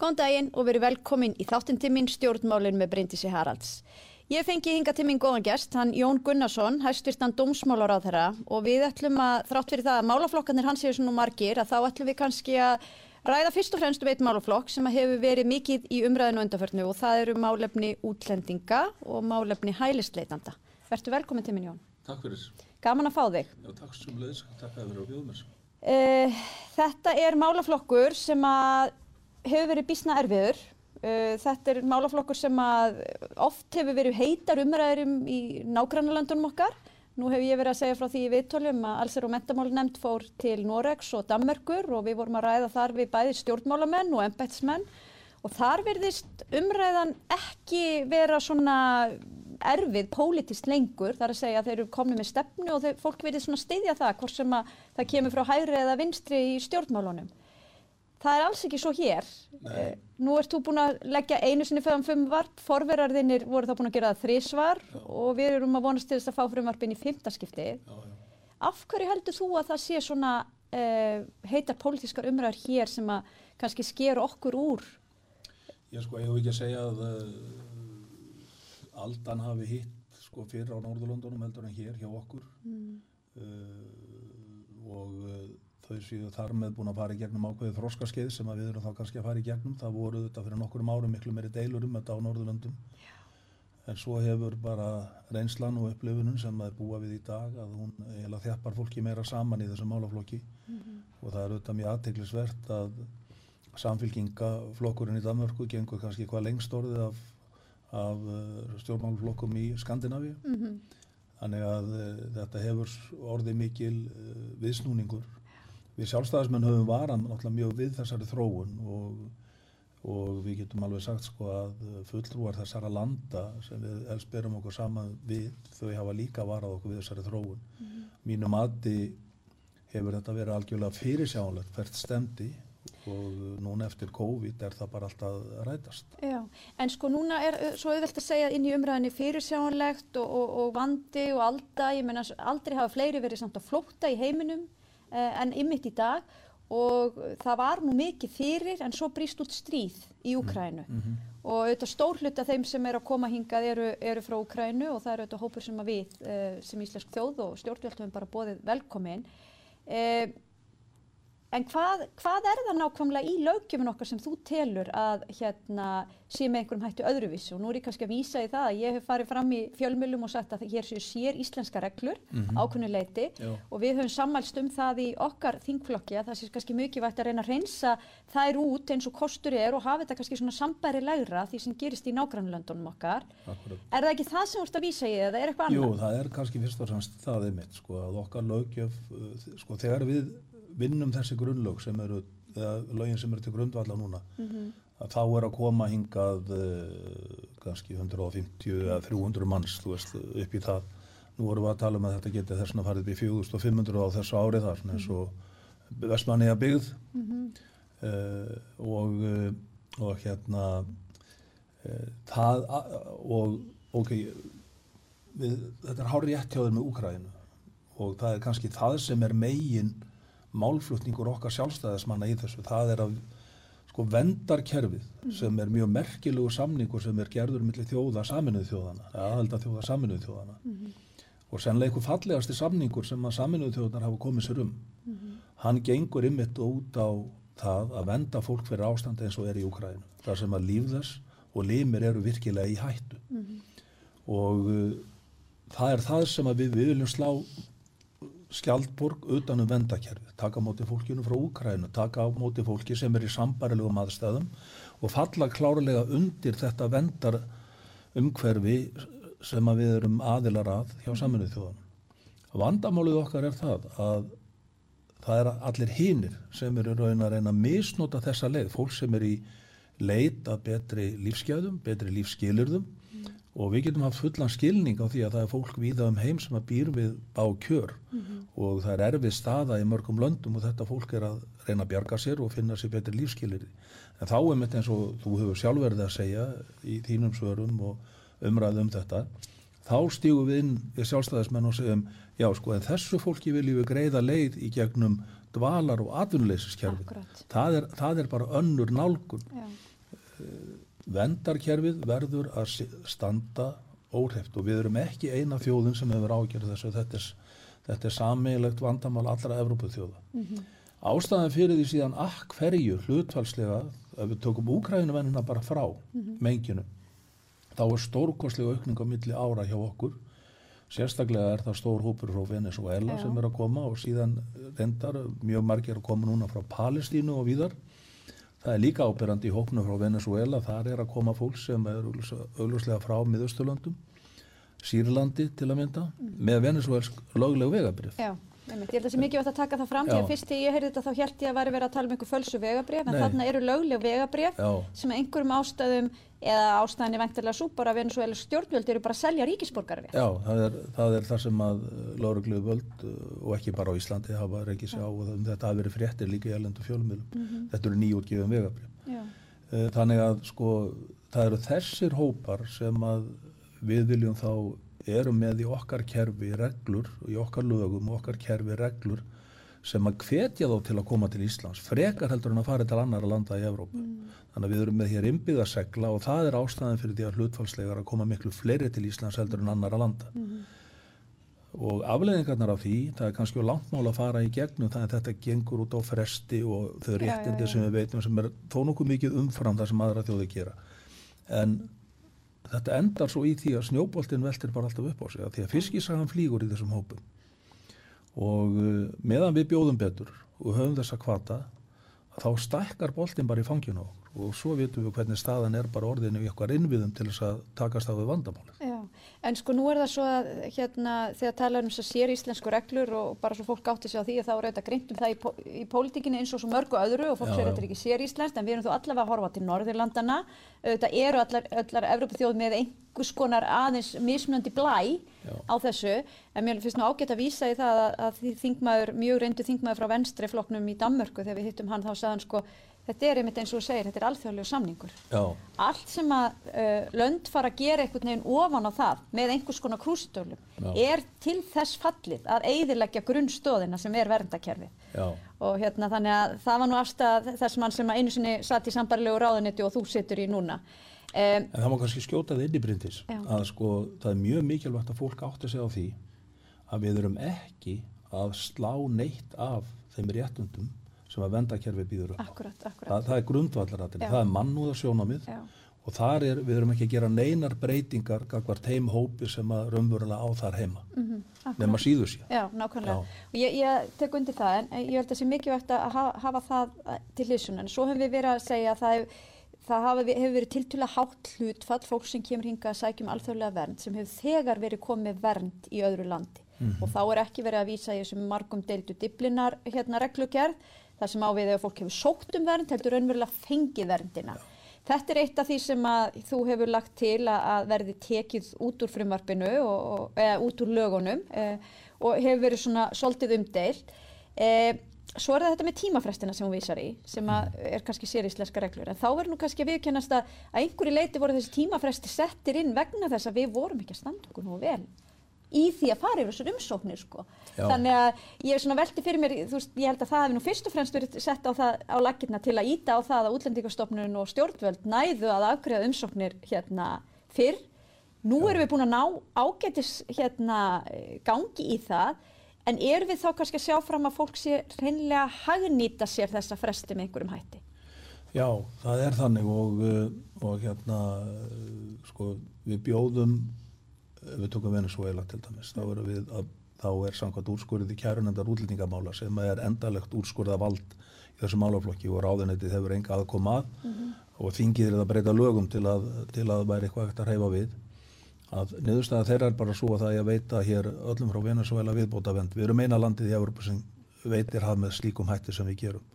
Góðan daginn og verið velkomin í þáttintimmin stjórnmálinn með Bryndisi Haralds. Ég fengi hinga til minn góðan gest, hann Jón Gunnarsson, hæstvirtan dómsmálar á þeirra og við ætlum að, þrátt fyrir það að málaflokkarnir hans séu svona margir, að þá ætlum við kannski að ræða fyrst og fremst um eitt málaflokk sem hefur verið mikið í umræðinu undanförnu og það eru málefni útlendinga og málefni hælisleitanda. Vertu velkomin til minn Jón. Takk fyrir. Gaman að fá þig. Já, takk leiðis. Takk að. Uh, þetta er málaflokkur sem að hefur verið bísna erfiður. Uh, þetta er málaflokkur sem oft hefur verið heitar umræðurum í nágrannarlandunum okkar. Nú hefur ég verið að segja frá því í viðtölum að alls er og mentamál nefnd fór til Noregs og Danmerkur og við vorum að ræða þar við bæði stjórnmálamenn og embætsmenn og þar verðist umræðan ekki vera svona erfið pólitist lengur, þar að segja að þeir eru komni með stefnu og þeir, fólk verið svona steyðja það hvort sem að það kemur frá hægri eða vinstri í stjórnmálunum. Það er alls ekki svo hér. Nei. Nú ert þú búin að leggja einu sinni fyrir frumvarp, forverarðinir voru þá búin að gera það þrísvar og við erum að vonast til þess að fá frumvarpin í fymtaskipti. Af hverju heldur þú að það sé svona uh, heitar pólitískar umræður hér sem að kannski sker okkur úr? Ég sko, ég hef ekki að segja að uh, aldan hafi hitt sko fyrir á Norðurlöndunum heldur en hér hjá okkur uh, og þau séu þar með búin að fara í gegnum ákveðið þróskaskeið sem við erum þá kannski að fara í gegnum. Það voru þetta fyrir nokkurum árum miklu meiri deilur um þetta á Norðurlöndum. En svo hefur bara reynslan og upplifunum sem að er búa við í dag að hún eiginlega þjappar fólki meira saman í þessum málaflokki og það er auðvitað mjög aðteglisvert að samfylkingaflokkurinn í Danmörku gengur kannski hvað lengst orðið af, af uh, stjórnmálflokkum í Skandinavíu. Þannig að uh, þetta hefur orðið mikil uh, viðsnúningur. Við sjálfstæðismenn höfum varan náttúrulega mjög við þessari þróun og, og við getum alveg sagt sko að fulltrúar þessara landa sem við elst berum okkur saman við, þau hafa líka varað okkur við þessari þróun. Mínu mati hefur þetta verið algjörlega fyrirsjánlegt hvert stemdi og núna eftir COVID er það bara alltaf rætast. Já, en sko núna er uh, svo auðvelt að segja inn í umræðinni fyrirsjáanlegt og, og, og vandi og alda, ég meina aldrei hafa fleiri verið samt að flótta í heiminum eh, en ymmit í dag. Og það var nú mikið fyrir en svo brýst út stríð í Úkrænu og auðvitað stór hluti af þeim sem eru að koma hingað eru, eru frá Úkrænu og það eru auðvitað hópur sem að við eh, sem íslensk þjóð og stjórnvöld höfum bara bóðið velkomin. En hvað, hvað er það nákvæmlega í lögjöfun okkar sem þú telur að hérna, sé með einhverjum hættu öðruvísu? Og nú er ég kannski að vísa í það að ég hef farið fram í fjölmjölum og sagt að hér séu sér íslenska reglur mm Mhm. ákunnu leiti Já. og við höfum sammælst um það í okkar þingflokki að það sé kannski mikið vægt að reyna að reynsa þær út eins og kostur er og hafa þetta kannski svona sambæri lægra því sem gerist í nágrannlöndunum okkar. Akkurat. Er það ekki það sem þú ert að vísa í eða er eitthvað Jú, annað? það er kannski fyrst og vinnum þessi grunnlög sem eru, eða lögin sem eru til grundvalla núna, að þá er að koma hingað uh, kannski 150 eða 300 manns, þú veist, upp í það. Nú vorum við að tala um að þetta geti þess að farið upp í 4500 á þessu árið þar, svona eins og Vestmanniða byggð uh, og, uh, og hérna uh, það og ok, við, þetta er hár rétt hjá þeir með Úkrænu og það er kannski það sem er megin málflutningur okkar sjálfstæðismanna í þessu, það er að sko vendarkerfið sem er mjög merkilegu samningur sem er gerður millir þjóða saminuð þjóðana, aðalda þjóða saminuð þjóðana og sennilega einhver fallegasti samningur sem að saminuð þjóðanar hafa komið sér um. Hann gengur ymmit út á það að venda fólk fyrir ástand eins og er í Úkrænu, þar sem að líf þess og limir eru virkilega í hættu. Og uh, það er það sem við viljum slá skjaldborg utan um vendakerfið, taka á móti fólkinu frá Úkrænu, taka á móti fólki sem er í sambarilegum aðstæðum og falla klárlega undir þetta vendar umhverfi sem að við erum aðilar að hjá saminuð þjóðanum. Vandamálið okkar er það að það er allir hinir sem eru raun að reyna að misnota þessa leið, fólk sem er í leit að betri lífsgæðum, betri lífsskilurðum og við getum haft fullan skilning á því að það er fólk víða um heim sem að býr við bá kjör og það er erfið staða í mörgum löndum og þetta fólk er að reyna að bjarga sér og finna sér betri lífskilurði. En þá er mitt eins og þú hefur sjálfverðið að segja í þínum svörum og umræðu um þetta, þá stígum við inn við sjálfstæðismenn og segjum, já sko en þessu fólki viljum við greiða leið í gegnum dvalar og atvinnuleysiskerfið. Það það er bara önnur nálgun. Já, Vendarkerfið verður að standa óhreft og við erum ekki eina þjóðin sem hefur ágjörð þessu. Þetta er, þetta er sameigilegt vandamál allra Evrópuþjóða. Ástæðan fyrir því síðan að hverju hlutfalslega, ef við tökum Úkrænuvennina bara frá menginu, þá er stórkostlega aukning á milli ára hjá okkur. Sérstaklega er það stór hópur frá Venezuela Já. sem er að koma og síðan reyndar mjög margir að koma núna frá Palestínu og víðar. Það er líka ábyrrandi í hópnu frá Venezuela, þar er að koma fólk sem er augljóslega frá miðausturlöndum, Sýrlandi til að mynda, með venezuelsk lögleg vegabrif. já. Einmitt. Ég held að það sé mikið vett að taka það fram því Já. að fyrst þegar ég heyrði þetta þá held ég að væri verið að tala um einhver fölsu vegabrif en þarna eru lögleg vegabrif Já. sem einhverjum ástæðum eða ástæðinni væntilega svo bara Venezuela stjórnvöld eru bara að selja ríkisborgarfi. Já, það er, það er það sem að lauruglu völd og ekki bara á Íslandi hafa reykið sig á og það, þetta hafa verið fréttir líka í elendu fjölumilum. Já. Uh, Þannig að sko það eru þessir hópar sem að við viljum þá eru með í okkar kerfi reglur, í okkar lögum okkar kerfi reglur sem að hvetja þá til að koma til Íslands frekar heldur en að fara til annara landa í Evrópu. Þannig að við erum með hér innbyggðarsegla og það er ástæðan fyrir því að hlutfalslegar að koma miklu fleiri til Íslands heldur en annara landa. Og afleðingarnar af því, það er kannski á langt mál að fara í gegnum það að þetta gengur út á fresti og þau Já, já, réttindi já. sem við veitum sem er þó nokkuð mikið umfram það sem aðra þjóði gera. En þetta endar svo í því að snjóboltinn veltir bara alltaf upp á sig, af því að fiskisagan flýgur í þessum hópum. Og uh, meðan við bjóðum betur og höfum þessa kvata, þá stækkar boltinn bara í fanginu og svo vitum við hvernig staðan er bara orðinu í okkar innviðum til þess að takast á við vandamálið. En sko nú er það svo að hérna þegar talar um þess að sér íslensku reglur og bara svo fólk átti sig á því að þá er þetta greint um það í, pó í pólitíkinni eins og svo mörgu öðru og fólk sér þetta er ekki sér íslenskt en við erum þó allavega að horfa til Norðurlandana þetta eru allar, allar Evropaþjóð með einhvers konar aðeins mismunandi blæ Já. á þessu. En mér finnst nú ágætt að vísa í það að, að þingmaður, mjög reyndu þingmaður frá venstri flokknum í Danmörku þegar við hittum hann þá sagði hann sko þetta er einmitt eins og þú segir, þetta er alþjóðlegu samningur. Já, allt sem að uh, lönd fara að gera einhvern veginn ofan á það með einhvers konar krústölum er til þess fallið að eigðileggja grunnstóðina sem er verndakerfi já, og hérna þannig að það var nú afstæð þess mann sem að einu sinni satt í sambarilegu ráðunetti og þú situr í núna. Um, En það má kannski skjóta það inn í brindis Já. að sko það er mjög mikilvægt að fólk átti sig á því að við erum ekki að slá neitt af þeim réttundum sem að vendakerfi býður upp. akkurat, akkurat Það, það er grundvallaratin, Já. það er mannúða sjónamið Já. og þar er, við erum ekki að gera neinar breytingar gagvart heim hópi sem að raunverulega á þar heima, Mhm, akkurat. nema síður sér. Já, nákvæmlega. Já. Ég, ég tek undir það, en ég held að það sé mikilvægt að hafa, það eh, til hliðsunan. Svo hefur við verið að segja að það, hef, það hafa, hefur verið tiltúlega hátt hlutfall fólk sem kemur hinga að sækjum alþjóðlega vernd sem hefur þegar verið komið vernd í öðru landi. Og þá er ekki verið að vísa í þessum margum deildu diblinar hérna reglugerð, þar sem á við ef fólk hefur sótt um vernd, heldur raunverulega fengið verndina. Þetta er eitt af því sem að þú hefur lagt til að, verði tekið út úr frumvarpinu og, eða út úr lögunum e, og hefur verið svona svolítið umdeilt. E, svo er þetta með tímafrestina sem hún vísar í, sem er kannski séríslenska reglur. En þá verður nú kannski að viðkennast að að einhverju leiti voru þessi tímafresti settir inn vegna þess að við vorum ekki að standa okkur nú vel í því að fara yfir þessar umsóknir sko. Já. Þannig að ég er svona velti fyrir mér, þú veist, ég held að það hefði nú fyrst og fremst verið sett á á lakirna til að íta á það að útlendingastofnun og stjórnvöld næðu að afgreða umsóknir hérna fyrr. Nú erum við búin að ná ágætis hérna eh, gangi í það, en erum við þá kannski að sjá fram að fólk sé hreinlega hagnýta sér þessa fresti með einhverjum hætti? Já, það er þannig og, uh, og hérna, uh, sko, við bjóðum, ef við tókum Venezuela til dæmis, þá, við að, þá er samkvæmt úrskurðið í kærunendar útlendingamála sem er endalegt úrskurða vald í þessu málaflokki og ráðunetið hefur enga aðkoma að og þingið er að breyta lögum til að, til að væri eitthvað ekkert að reyfa við að niðurstaða þeirra er bara svo að það er að veita hér öllum frá Venezuela viðbótavend. Við erum eina landið í Európa sem veitir haf með slíkum hætti sem við gerum.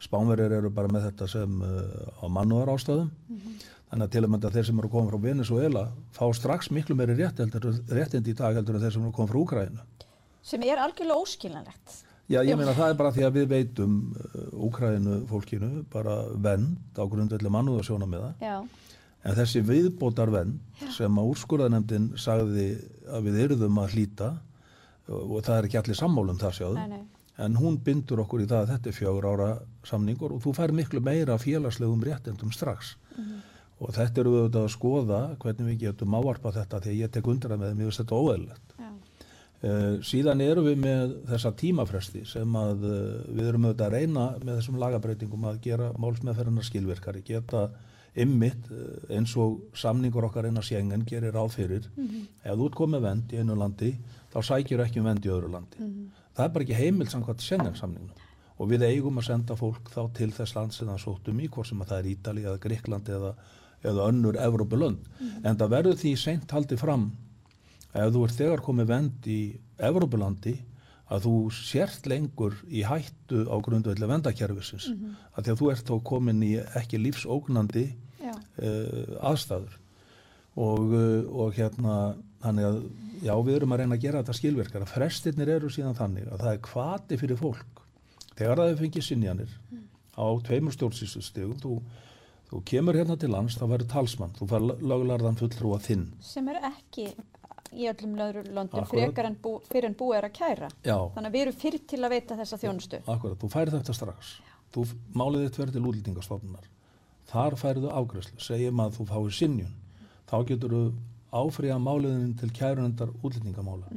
Spánverðir eru bara með þetta sem uh, á mannúðar ástæðum. Þannig að til að mynda þeir sem eru að koma frá Venezuela fá strax miklu meiri rétt heldur, réttind í dag heldur en þeir sem eru að koma frá Úkræðinu. Sem er algjörlega óskiljanlegt. Já, ég meina það er bara því að við veitum uh, Úkræðinu fólkinu bara vend á grundvelli mannúðarsjónamiða Já, En þessi viðbótarvend sem að úrskurðanemdin sagði að við yrðum að hlýta og, og það er ekki allir sammálum það sjáðu, en hún bindur okkur í það að þetta er fjögur ára samningur og þú fær miklu meira félagslegum réttendum strax og þetta eru við auðvitað að skoða hvernig við getum ávarpa þetta að ég tek undir að með mjög þetta óeðlegt Já. Uh, síðan erum við með þessa tímafresti sem að uh, við erum auðvitað að reyna með þessum lagabreitingum að gera málsmeðferðarnar skilvirkari, geta ymmit uh, eins og samningur okkar eina sjengen gerir ráð fyrir ef þú ert komið vend í einu landi þá sækir ekki um vend í öðru landi. Það er bara ekki heimild samkvæmt sjengen samningnum og við eigum að senda fólk þá til þess land sem það sóttum í hvort sem að það er Ítali eða Gríkland eða, eða önnur Evrópulönd. En það verður því seint haldið fram ef þú ert þegar komið vend í Evrópulandi að þú sért lengur í hættu á grundvelli vendakerfisins mm -hmm. að því að þú ert þá komin í ekki lífsógnandi uh, aðstæður. Og, uh, og hérna þannig að já við erum að reyna að gera þetta skilverkara frestirnir eru síðan þannig að það er kvati fyrir fólk. Þegar það er fengið sinjanir á tveimur stjórnsýstustegum þú, þú kemur hérna til lands þá verður talsmann, þú fær löglarðan fulltrúa þinn sem er ekki í öllum löðru löndum Akkurat. frekar en, bú, fyrir en búið er að kæra já, þannig að við erum fyrir til að veita þessa þjónustu Akkurat, þú færið þetta strax. Þú málið þitt verður til útlýtingastofnunar. Þar færið þú afgræslu. Segjum að þú fáir sinjun. Þá getur þú áfriða máliðin til kærunendar útlýtingamála.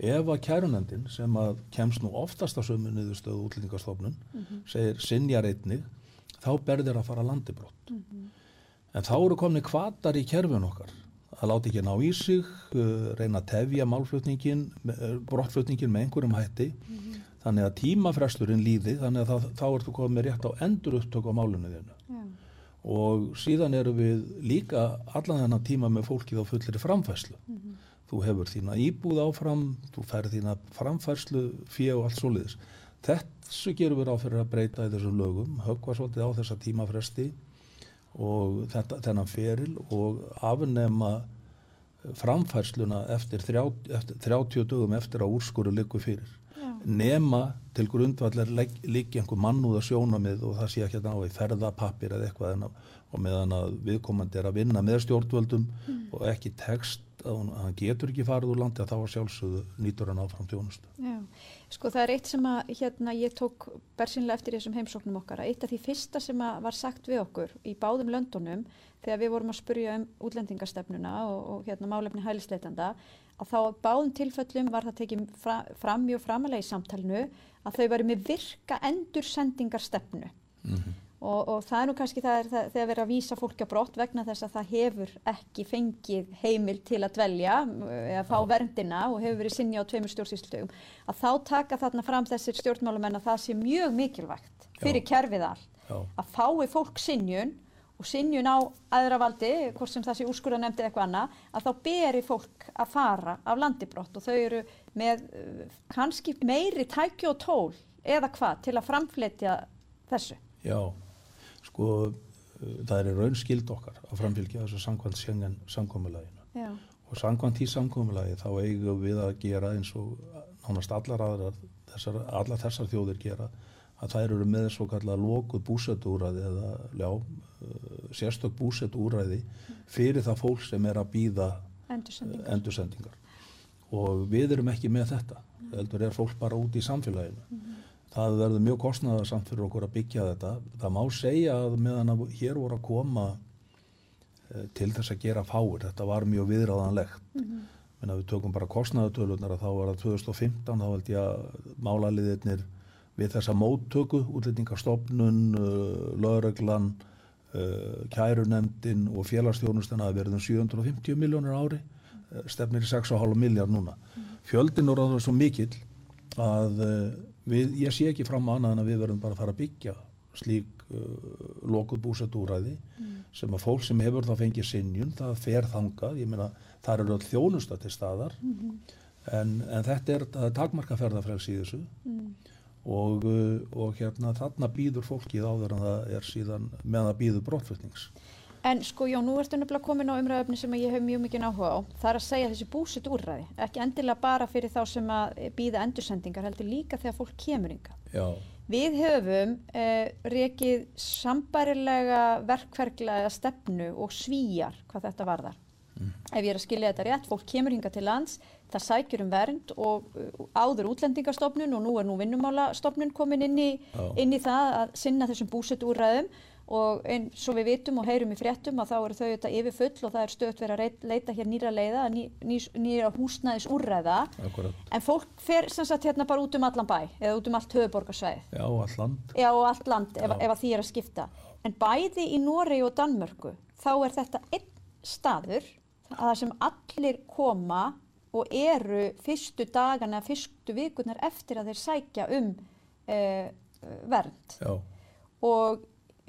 Ef að kærunendin sem að kemst nú oftast á sömu niðurstöðu útlýtingastofnun segir sinjar einnig, þá berðir að fara landibrott. En þá eru komni kvatar í kerfin okkar að láta ekki ná í sig, uh, reyna að tefja málflutningin, uh, brottflutningin með einhverjum hætti. Þannig að tímafresturinn líði, þannig að það, þá ertu komið rétt á endur upptök á málunni þínu. Já. Og síðan eru við líka allan þennan tíma með fólkið á fullir framfærslu. Þú hefur þína íbúð áfram, þú færð þína framfærslu, fyrir og allt svoleiðis. Þessu gerum við ráð fyrir að breyta í þessum lögum, höggva svolítið á þessa tímafresti og þetta, þennan feril og afnema framfærsluna eftir, þrjá, eftir 30 dögum eftir að úrskuru liggur fyrir. Já. nema til grundvallar líki einhver mannúða sjónamið og það sé ekki að ná í ferðapappir eða eitthvað en að, og meðan að viðkomandi er að vinna með stjórnvöldum og ekki text að hún, að hann getur ekki farið úr landi að þá var sjálfsögðu nýtur hann áfram tjónustu. Já, sko það er eitt sem að hérna ég tók bersinlega eftir þessum heimsóknum okkar að eitt af því fyrsta sem að var sagt við okkur í báðum löndunum þegar við vorum að spurja um útlendingastefnuna og, og hérna málefni hælisleitanda að þá á báðum tilföllum var það tekið fra, fram mjög framalega í samtalinu að þau varu með virka endursendingarstefnu og, og það er nú kannski það er það, þegar verið að vísa fólki á brott vegna þess að það hefur ekki fengið heimil til að dvelja eða fá verndina og hefur verið sinni á tveimur stjórnsýslutögum að þá taka þarna fram þessir stjórnmálumenn að það sé mjög mikilvægt fyrir kerfið allt að fái fólk sinjun og sinjun á aðra valdi, hvort sem það sé úrskurða nefndi eitthvað annað, að þá beri fólk að fara af landibrott og þau eru með uh, kannski meiri tæki og tól eða hvað til að framfletja þessu. Já, sko uh, það er raun skild okkar að framfylgja þessu samkvæmt sjengen samkommulaginu Já. og samkvæmt því samkommulagi þá eigum við að gera eins og nánast allar aðrar þessar, allar þessar þjóðir gera að þær eru með svo kallar lokuð búsetúræði eða já, uh, sérstök búsetúræði fyrir það fólk sem er að býða Endursendingar. endursendingar og við erum ekki með þetta heldur er fólk bara út í samfélaginu það verður mjög kostnaðarsamt fyrir okkur að byggja þetta. Það má segja að meðan að hér voru að koma eh, til þess að gera fáir þetta var mjög viðráðanlegt. Mm -hmm. við tökum bara kostnaðartölunar að þá var það 2015 þá held ég að málaliðirnir við þessa móttöku útlendingastofnun, uh, lögreglan uh, kærunemdin og félagsþjónustana að verðum 750 miljónir ári stefnir í 6,5 miljard núna. Fjöldin er það svo mikill að við, ég sé ekki fram annað en að við verðum bara að fara að byggja slík uh, lokuð búsetúræði sem að fólk sem hefur þá fengið sinjun, það fer þangað. Ég meina það eru öll þjónusta til staðar. En, en þetta er, er takmarkaferðafræks í þessu. Og, uh, og hérna þarna býður fólkið áður en það er síðan með það býður brottflutnings En sko Jón, nú ertu nefnilega komin á umræðöfni sem ég hef mjög mikið áhuga á. Það er að segja þessi búsitt úrræði, ekki endilega bara fyrir þá sem að býða endursendingar, heldur líka þegar fólk kemur ynga. Já, Við höfum eh, rekið sambærilega verkferglega stefnu og svíjar hvað þetta varðar. ef ég er að skilja þetta rétt, fólk kemur hinga til lands, það sækjur um vernd og uh, áður útlendingastofnun og nú er nú vinnumálastofnun komin inn í, Já. inn í það að sinna þessum búsetúræðum og eins og við vitum og heyrum í fréttum að þá eru þau þetta yfirfull og það er stöðt verið að leita hér nýra leiða, ný, ný, nýra húsnæðis úrræða akkurat, en fólk fer sem sagt hérna bara út um allan bæ eða út um allt höfuborgarsvæð já, all land, Já, og allt land ef, ef að því er að skipta. En bæði í Noregi og Danmörku, þá er þetta einn staður að það sem allir koma og eru fyrstu dagana, fyrstu vikurnar eftir að þeir sækja um uh, vernd. já, Og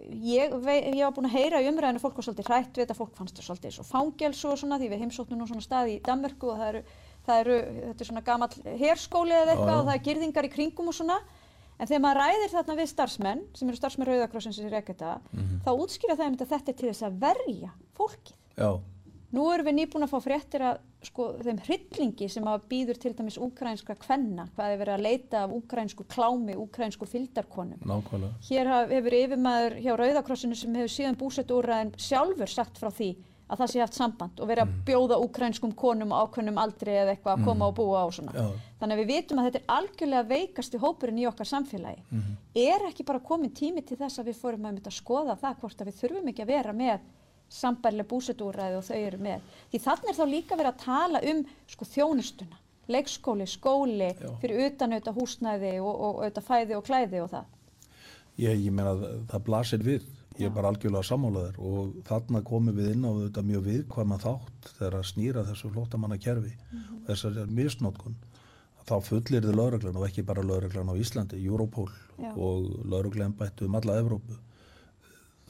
ég, ég var búin að heyra í umræðinu fólk var svolítið hrætt við þetta, fólk fannst það svolítið svo fangels og svona því við heimsóttum nú svona stað í Danmörku og það eru, það eru þetta er svona gamall herskóli eða eitthvað og það er girðingar í kringum og svona en þegar maður ræðir þarna við starfsmenn sem eru starfsmenn Rauðakrossins í Reketa Mhm. þá útskýra það einmitt að þetta er til þess að verja fólkið. já, Nú erum við nýbúin að fá fréttir að sko, þeim hryllingi sem að býður til dæmis úkrænska kvenna, hvað er verið að leita af úkrænsku klámi, úkrænsku fyldarkonum. nákvæmlega, Hér hefur yfirmaður hjá Rauðakrossinu sem hefur síðan búsett úrræðin sjálfur sagt frá því að það sé haft samband og verið að bjóða úkrænskum konum á ákveðnum aldri eða eitthvað að koma og búa á svona. já, Þannig að við vitum að þetta er algjörlega veikasti hópurinn í okkar samfélagi. Er ekki bara komin tími til þess að við fórum að mynda að skoða það hvort að við þurfum ekki að vera með sambærlega búsetúræði og þau eru með. Því þannig er þá líka verið að tala um sko, þjónustuna, leikskóli, skóli, Já. fyrir utan auðvitað húsnæði og, og auðvitað fæði og klæði og það. ég, ég meina að það blasir við, ég er bara algjörlega sammálaður og þarna komum við inn á þetta mjög viðkvæma þátt þegar að snýra þessu flóttamanna kerfi, Mhm. þessar misnótkun, þá fullir þið lauruglan og ekki bara lauruglan á Íslandi, Europol Já. og lauruglan bættu um alla Evrópu.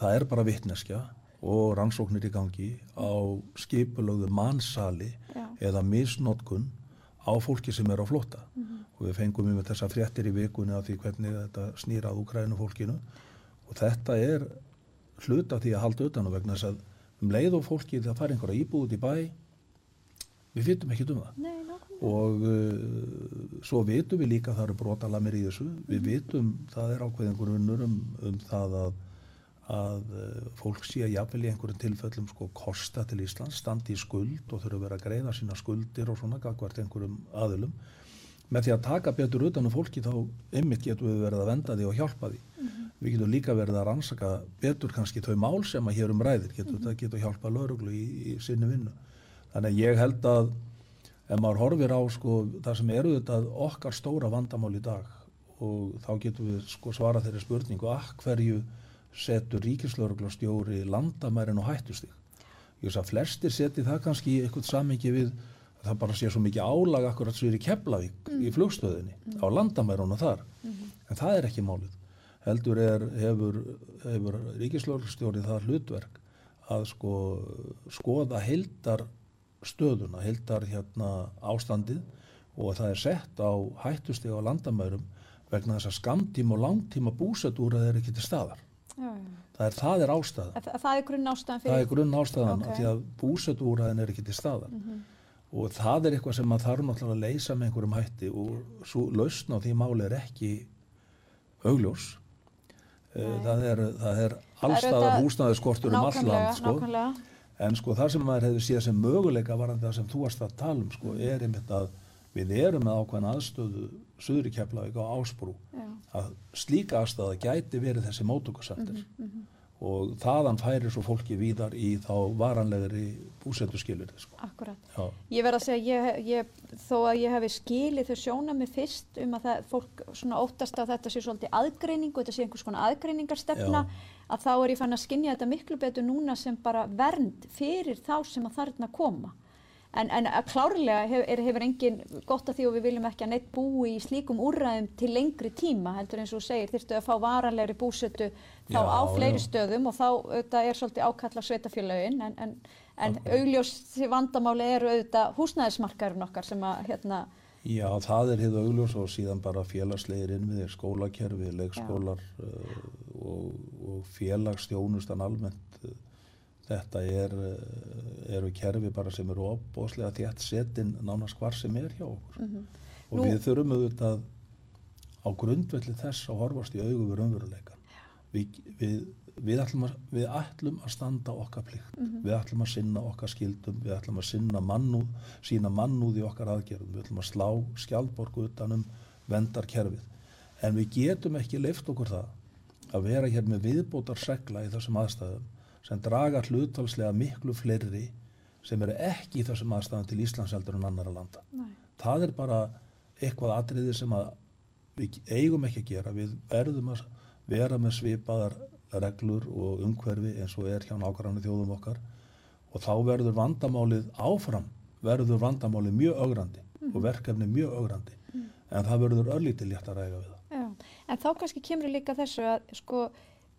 Það er bara vitneskja og rannsóknir í gangi á skipulögðu mannsali Já. eða misnótkun á fólki sem er á flótta. Og við fengum um þessa fréttir í vikunni af því hvernig þetta snýrað Úkrænu fólkinu og þetta er hluta því að halda utan á vegna þess að um leið og fólki það fær einhverja íbúð í bæ við vitum ekki um það. Nei, og uh, svo vitum við líka að það eru brotalamir í þessu. Við vitum það er ákveðin grunnur um, um það að, að uh, fólk sé að jafnvel í einhverjum tilfellum sko kosta til Íslands standi í skuld og þurfa að vera að greiða sína skuldir og svona gagvart einhverjum aðilum. Með því að taka betur utan um fólki þá ymmit getum við verið að venda því og hjálpa því. Við getum líka verið að rannsaka betur kannski þau mál sem að hér um ræðir getum þetta getur hjálpa lauruglu í, í sinni vinnu. Þannig að ég held að ef maður horfir á sko það sem eru þetta okkar stóra vandamál í dag og þá getum við sko svara þeirri spurningu að hverju setur ríkislauruglastjóri landamærin og hættustig. Ég veist að flestir seti það kannski í eitthvað samingi við að það bara sé svo mikið álag akkurat svo er í Keflavík í flugstöðinni á landamærunum þar. En það er ekki málið. Heldur er, hefur, hefur ríkislauruglastjóri það hlutverk að sko skoða heildar stöðuna, heildar hérna ástandið og það er sett á hættusteg á landamærum vegna þess að skamtíma og langtíma búsetúra er ekki til staðar. Það er, það er ástæða. Það, það er grunn ástæðan Það fyrir. er grunn ástæðan Ok. okay. því að búsetúraðin er ekki til staðar. Og það er eitthvað sem maður þarf náttúrulega að leysa með einhverjum hætti og svo lausn á því máli er ekki augljós. Eh. Það er, það er Það allstaðar húsnæðiskortur um all Nákvæmlega, land sko. nákvæmlega. En sko það sem maður hefði séð sem möguleika varandi það sem þú varst að tala um sko er einmitt að við erum með ákveðna aðstöðu Suðri Keflavík á Ásbrú Já. að slíka aðstöða gæti verið þessi mótökusendir Mhm, og þaðan færi svo fólki víðar í þá varanlegri búsetuskilir sko. Akkurat. Já, Ég verð að segja, ég, ég, þó að ég hefi skilið þau sjóna mig fyrst um að það, fólk svona óttast að þetta sé svolítið aðgreining og þetta sé einhvers konar aðgreiningarstefna, Já. að þá er ég fann að skinja þetta miklu betur núna sem bara vernd fyrir þá sem að þarna koma. En, en að klárlega hef, er, hefur engin gott að því og við viljum ekki að neitt búi í slíkum úrræðum til lengri tíma, heldur eins og segir, þyrftu að fá varanlegri búsetu þá Já, á fleiri já. stöðum og þá auðvitað er svolítið ákalla sveitafélagin en, en, en Akkurat. augljós vandamáli eru auðvitað húsnæðismarkaðurinn okkar sem að hérna, Já það er hið augljós og síðan bara félagslegir innviðir, skólakerfi, leikskólar uh, og, og félagsstjónustan almennt uh, þetta er, uh, eru kerfi bara sem eru opbóðslega þétt setin nánast hvar sem er hjá okkur. Og Nú- við þurfum auðvitað á grundvelli þess að horfast í augu við raunveruleikan við, við við ætlum að, við ætlum að standa okkar plikt, við ætlum að sinna okkar skildum, við ætlum að sinna mannúð, sína mannúð í okkar aðgerðum, við ætlum að slá skjaldborgu utanum vendarkerfið. En við getum ekki leift okkur það að vera hér með viðbótar segla í þessum aðstæðum sem draga hlutalslega miklu fleiri sem eru ekki í þessum aðstæðum til Íslands heldur en annara landa. Nei. Það er bara eitthvað atriði sem við eigum ekki að gera. Við verðum að vera með svipaðar reglur og umhverfi eins og er hjá nákvæmlega þjóðum okkar og þá verður vandamálið áfram, verður vandamálið mjög augrandi og verkefni mjög augrandi en það verður örlítið létt að ræga við það. Já, en þá kannski kemur líka þessu að sko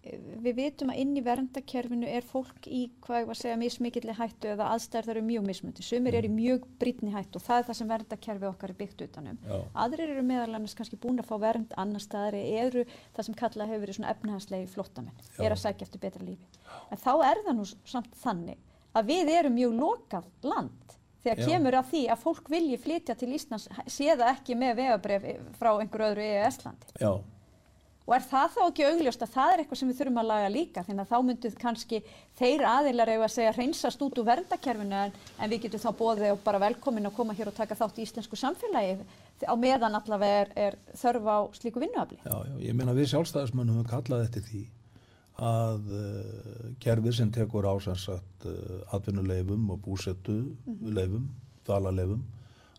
við vitum að inn í verndakerfinu er fólk í hvað ég var að segja mismikilli hættu eða aðstæður það eru mjög mismundi. Sumir eru í mjög brýtni hættu og það er það sem verndakerfi okkar er byggt utanum. Já. Aðrir eru meðal annars kannski búin að fá vernd annar staðar eru það sem kallað hefur verið svona efnahagslegi flottamenn, er að sækja eftir betra lífi. En þá er það nú samt þannig að við erum mjög lokað land þegar Já. kemur að því að fólk vilji flytja til Íslands sé það ekki með vegabref frá einhverju öðru Og er það þá ekki augljóst að það er eitthvað sem við þurfum að laga líka þannig að þá mynduð kannski þeir aðilar eiga að segja hreinsast út úr verndakerfinu en, en við getum þá bóðið og bara velkomin að koma hér og taka þátt í íslensku samfélagi á meðan allavega er, er þörf á slíku vinnuafli. já, já, ég meina við sjálfstæðismönnum við kallað eftir því að uh, kerfið sem tekur á sem sagt uh, atvinnuleifum og búsettu leifum, dvalarleifum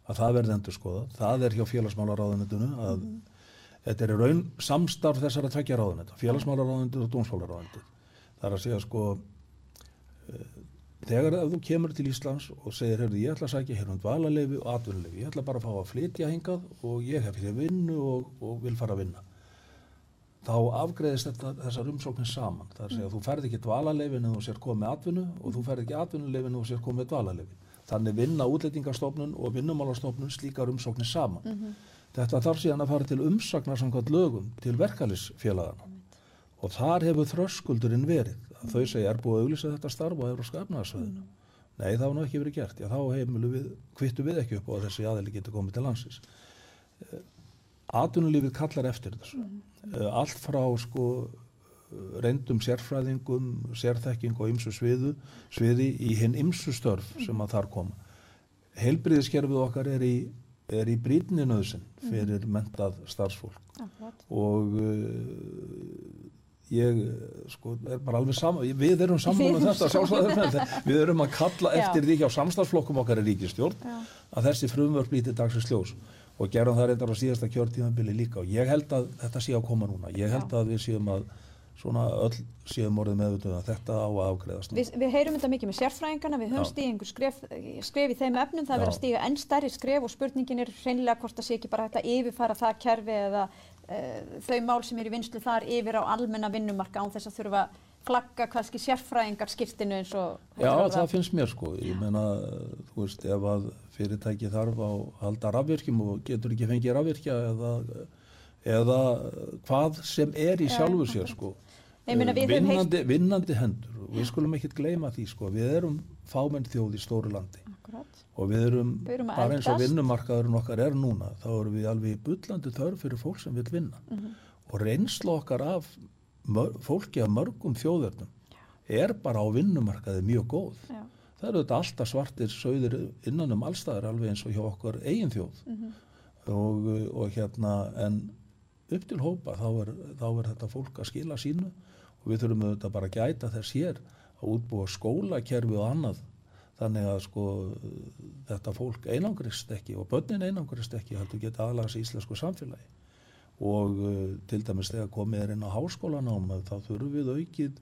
að það verði endur skoða. Það er hjá félagsmálaráðunitinu að þetta er raun samstarf þessara tveggja ráðunita, félagsmálaráðunitið og dómsmálaráðunitið. Það er að segja sko uh, þegar ef þú kemur til Íslands og segir, heyrðu, ég ætla að sækja hér um dvalarleifi og atvinnuleifi, ég ætla bara að fá að flytja hingað og ég hef hér vinnu og, og vil fara að vinna þá afgreðist þetta, þessar umsóknir saman. Það er að segja að þú ferð ekki dvalarleifin en þú sér komið atvinnu og þú ferð ekki atvinnuleifin en þú sér komið dvalarleifin. Þannig vinna útlendingastofnun og vinnumálastofnun slíkar umsóknir saman. Þetta þarf síðan að fara til umsagnar samkvæmt lögum til verkalisfélagana og þar hefur þröskuldurinn verið að þau segja er búið að auglýsa þetta starf á Európska efnaðarsvæðinu. Nei, það var nú ekki verið gert. Já, þá heimilu við, kvittu við ekki upp á að þessi aðili getur komið til landsins. Atvinnulífið kallar eftir þessu. Eh, Allt frá sko reyndum sérfræðingum, sérþekking og ymsu sviðu, sviði í hinn ymsu störf sem að þar koma. Heilbriðiskerfið okkar er í, er í brýtni nöðsinn fyrir mentað starfsfólk. Akkurat. og uh, ég sko er bara alveg saman, við erum saman um þetta sjálfsvæðar við erum að kalla eftir því hjá samstagsflokkum okkar í ríkistjórn Já. að þessi frumvörp lítið dagsins ljós. Og gerum það reyndar á síðasta kjörtíðanbili líka. Og ég held að þetta sé að koma núna. Ég held Já. að við séum að svona öll séum orðið meðutuð að þetta á að afgreðast nú. Við, við heyrum þetta mikið með sérfræðingana, við höfum Já. stíð einhver skref, skref í þeim efnum, það er verið að Já. stíga enn stærri skref og spurningin er hreinlega hvort það sé ekki bara hægt að yfirfara það kerfi eða uh, þau mál sem er í vinslu þar yfir á almenna vinnumarka án þess að þurfa að flagga kannski sérfræðingar skirtinu eins og Já, það finnst mér sko. Ég meina, þú veist, ef að fyrirtæki þarf á að halda rafvirkjum og getur ekki fengið rafvirkja eða, eða hvað sem er í Já, sjálfu sér sko. Nei, meina, við höfum vinnandi, vinnandi hendur og við skulum ekkert gleyma því sko. Við erum fámenn þjóð í stóru landi Akkurat. og við erum, Við erum bara eins og vinnumarkaðurinn okkar er núna, þá erum við alveg í bullandi þörf fyrir fólk sem vil vinna Mhm. og reynsla okkar af mör, fólki af mörgum þjóðverðnum er bara á vinnumarkaði mjög góð. Já. Það eru þetta alltaf svartir sögðir innan um allstaðar alveg eins og hjá okkur eigin þjóð Mhm. og, og hérna en upp til hópa þá er, þá er þetta fólk að skila sínu og við þurfum auðvitað bara að gæta þess hér að útbúa skólakerfi og annað þannig að sko þetta fólk einangrist ekki og börnin einangrist ekki heldur geta aðlaga sig íslensku samfélagi. Og uh, til dæmis þegar komið er inn á háskólanám þá þurfum við aukið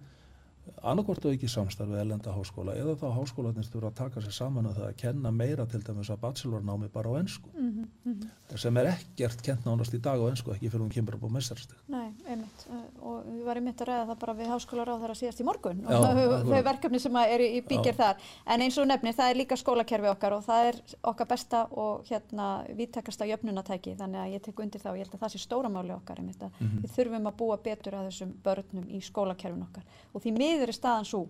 annarkort aukið samstarfið elenda háskóla eða þá háskólanir þurfa að taka sér saman að það að kenna meira til dæmis að bachelornámi bara á ennsku Mhm, mhm. sem er ekkert kent nánast í dag á ennsku ekki fyrir hún kemur upp á mestarsteg Nei, einmitt. Uh, Og við varum mitt að ræða það bara við háskólar á þeirra síðast í morgun Já, og þau akkurat. verkefni sem eru í bíkir þar. En eins og nefnir, það er líka skólakerfi okkar og það er okkar besta og hérna vittakasta jöfnunatæki. Þannig að ég tek undir það og ég held að það sé stóramáli okkar. Einmitt, að Mhm. Við þurfum að búa betur að þessum börnum í skólakerfin okkar. Og því miður er staðan svo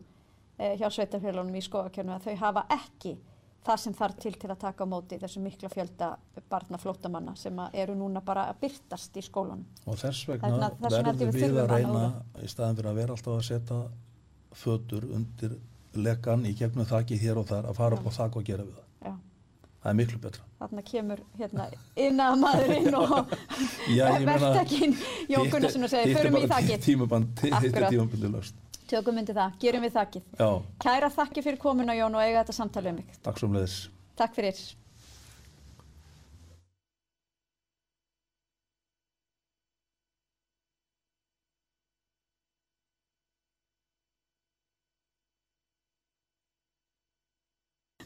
eh, hjá sveitarfélunum í skólakerfinu að þau hafa ekki það sem þarf til til að taka á móti þessu mikla fjölda barna flóttamanna sem að eru núna bara að byrtast í skólanum. Og þess vegna verðum við að að reyna í staðan fyrir að vera alltaf að setja fötur undir lekan í gegnum þakki hér og þar að fara upp á þak og gera við það. Já. Það er miklu betra. Þarna kemur hérna innað maðurinn og verktakinn er- Gunnarsson og segir, förum í þakkið. Tímaband, hitt er Akkurat. tímabandi löst. Tökum myndi það, gerum við þakkið. Já, Kæra þakki fyrir komuna Jón og eiga þetta samtalið um mig. takk sem leiðis. Takk fyrir.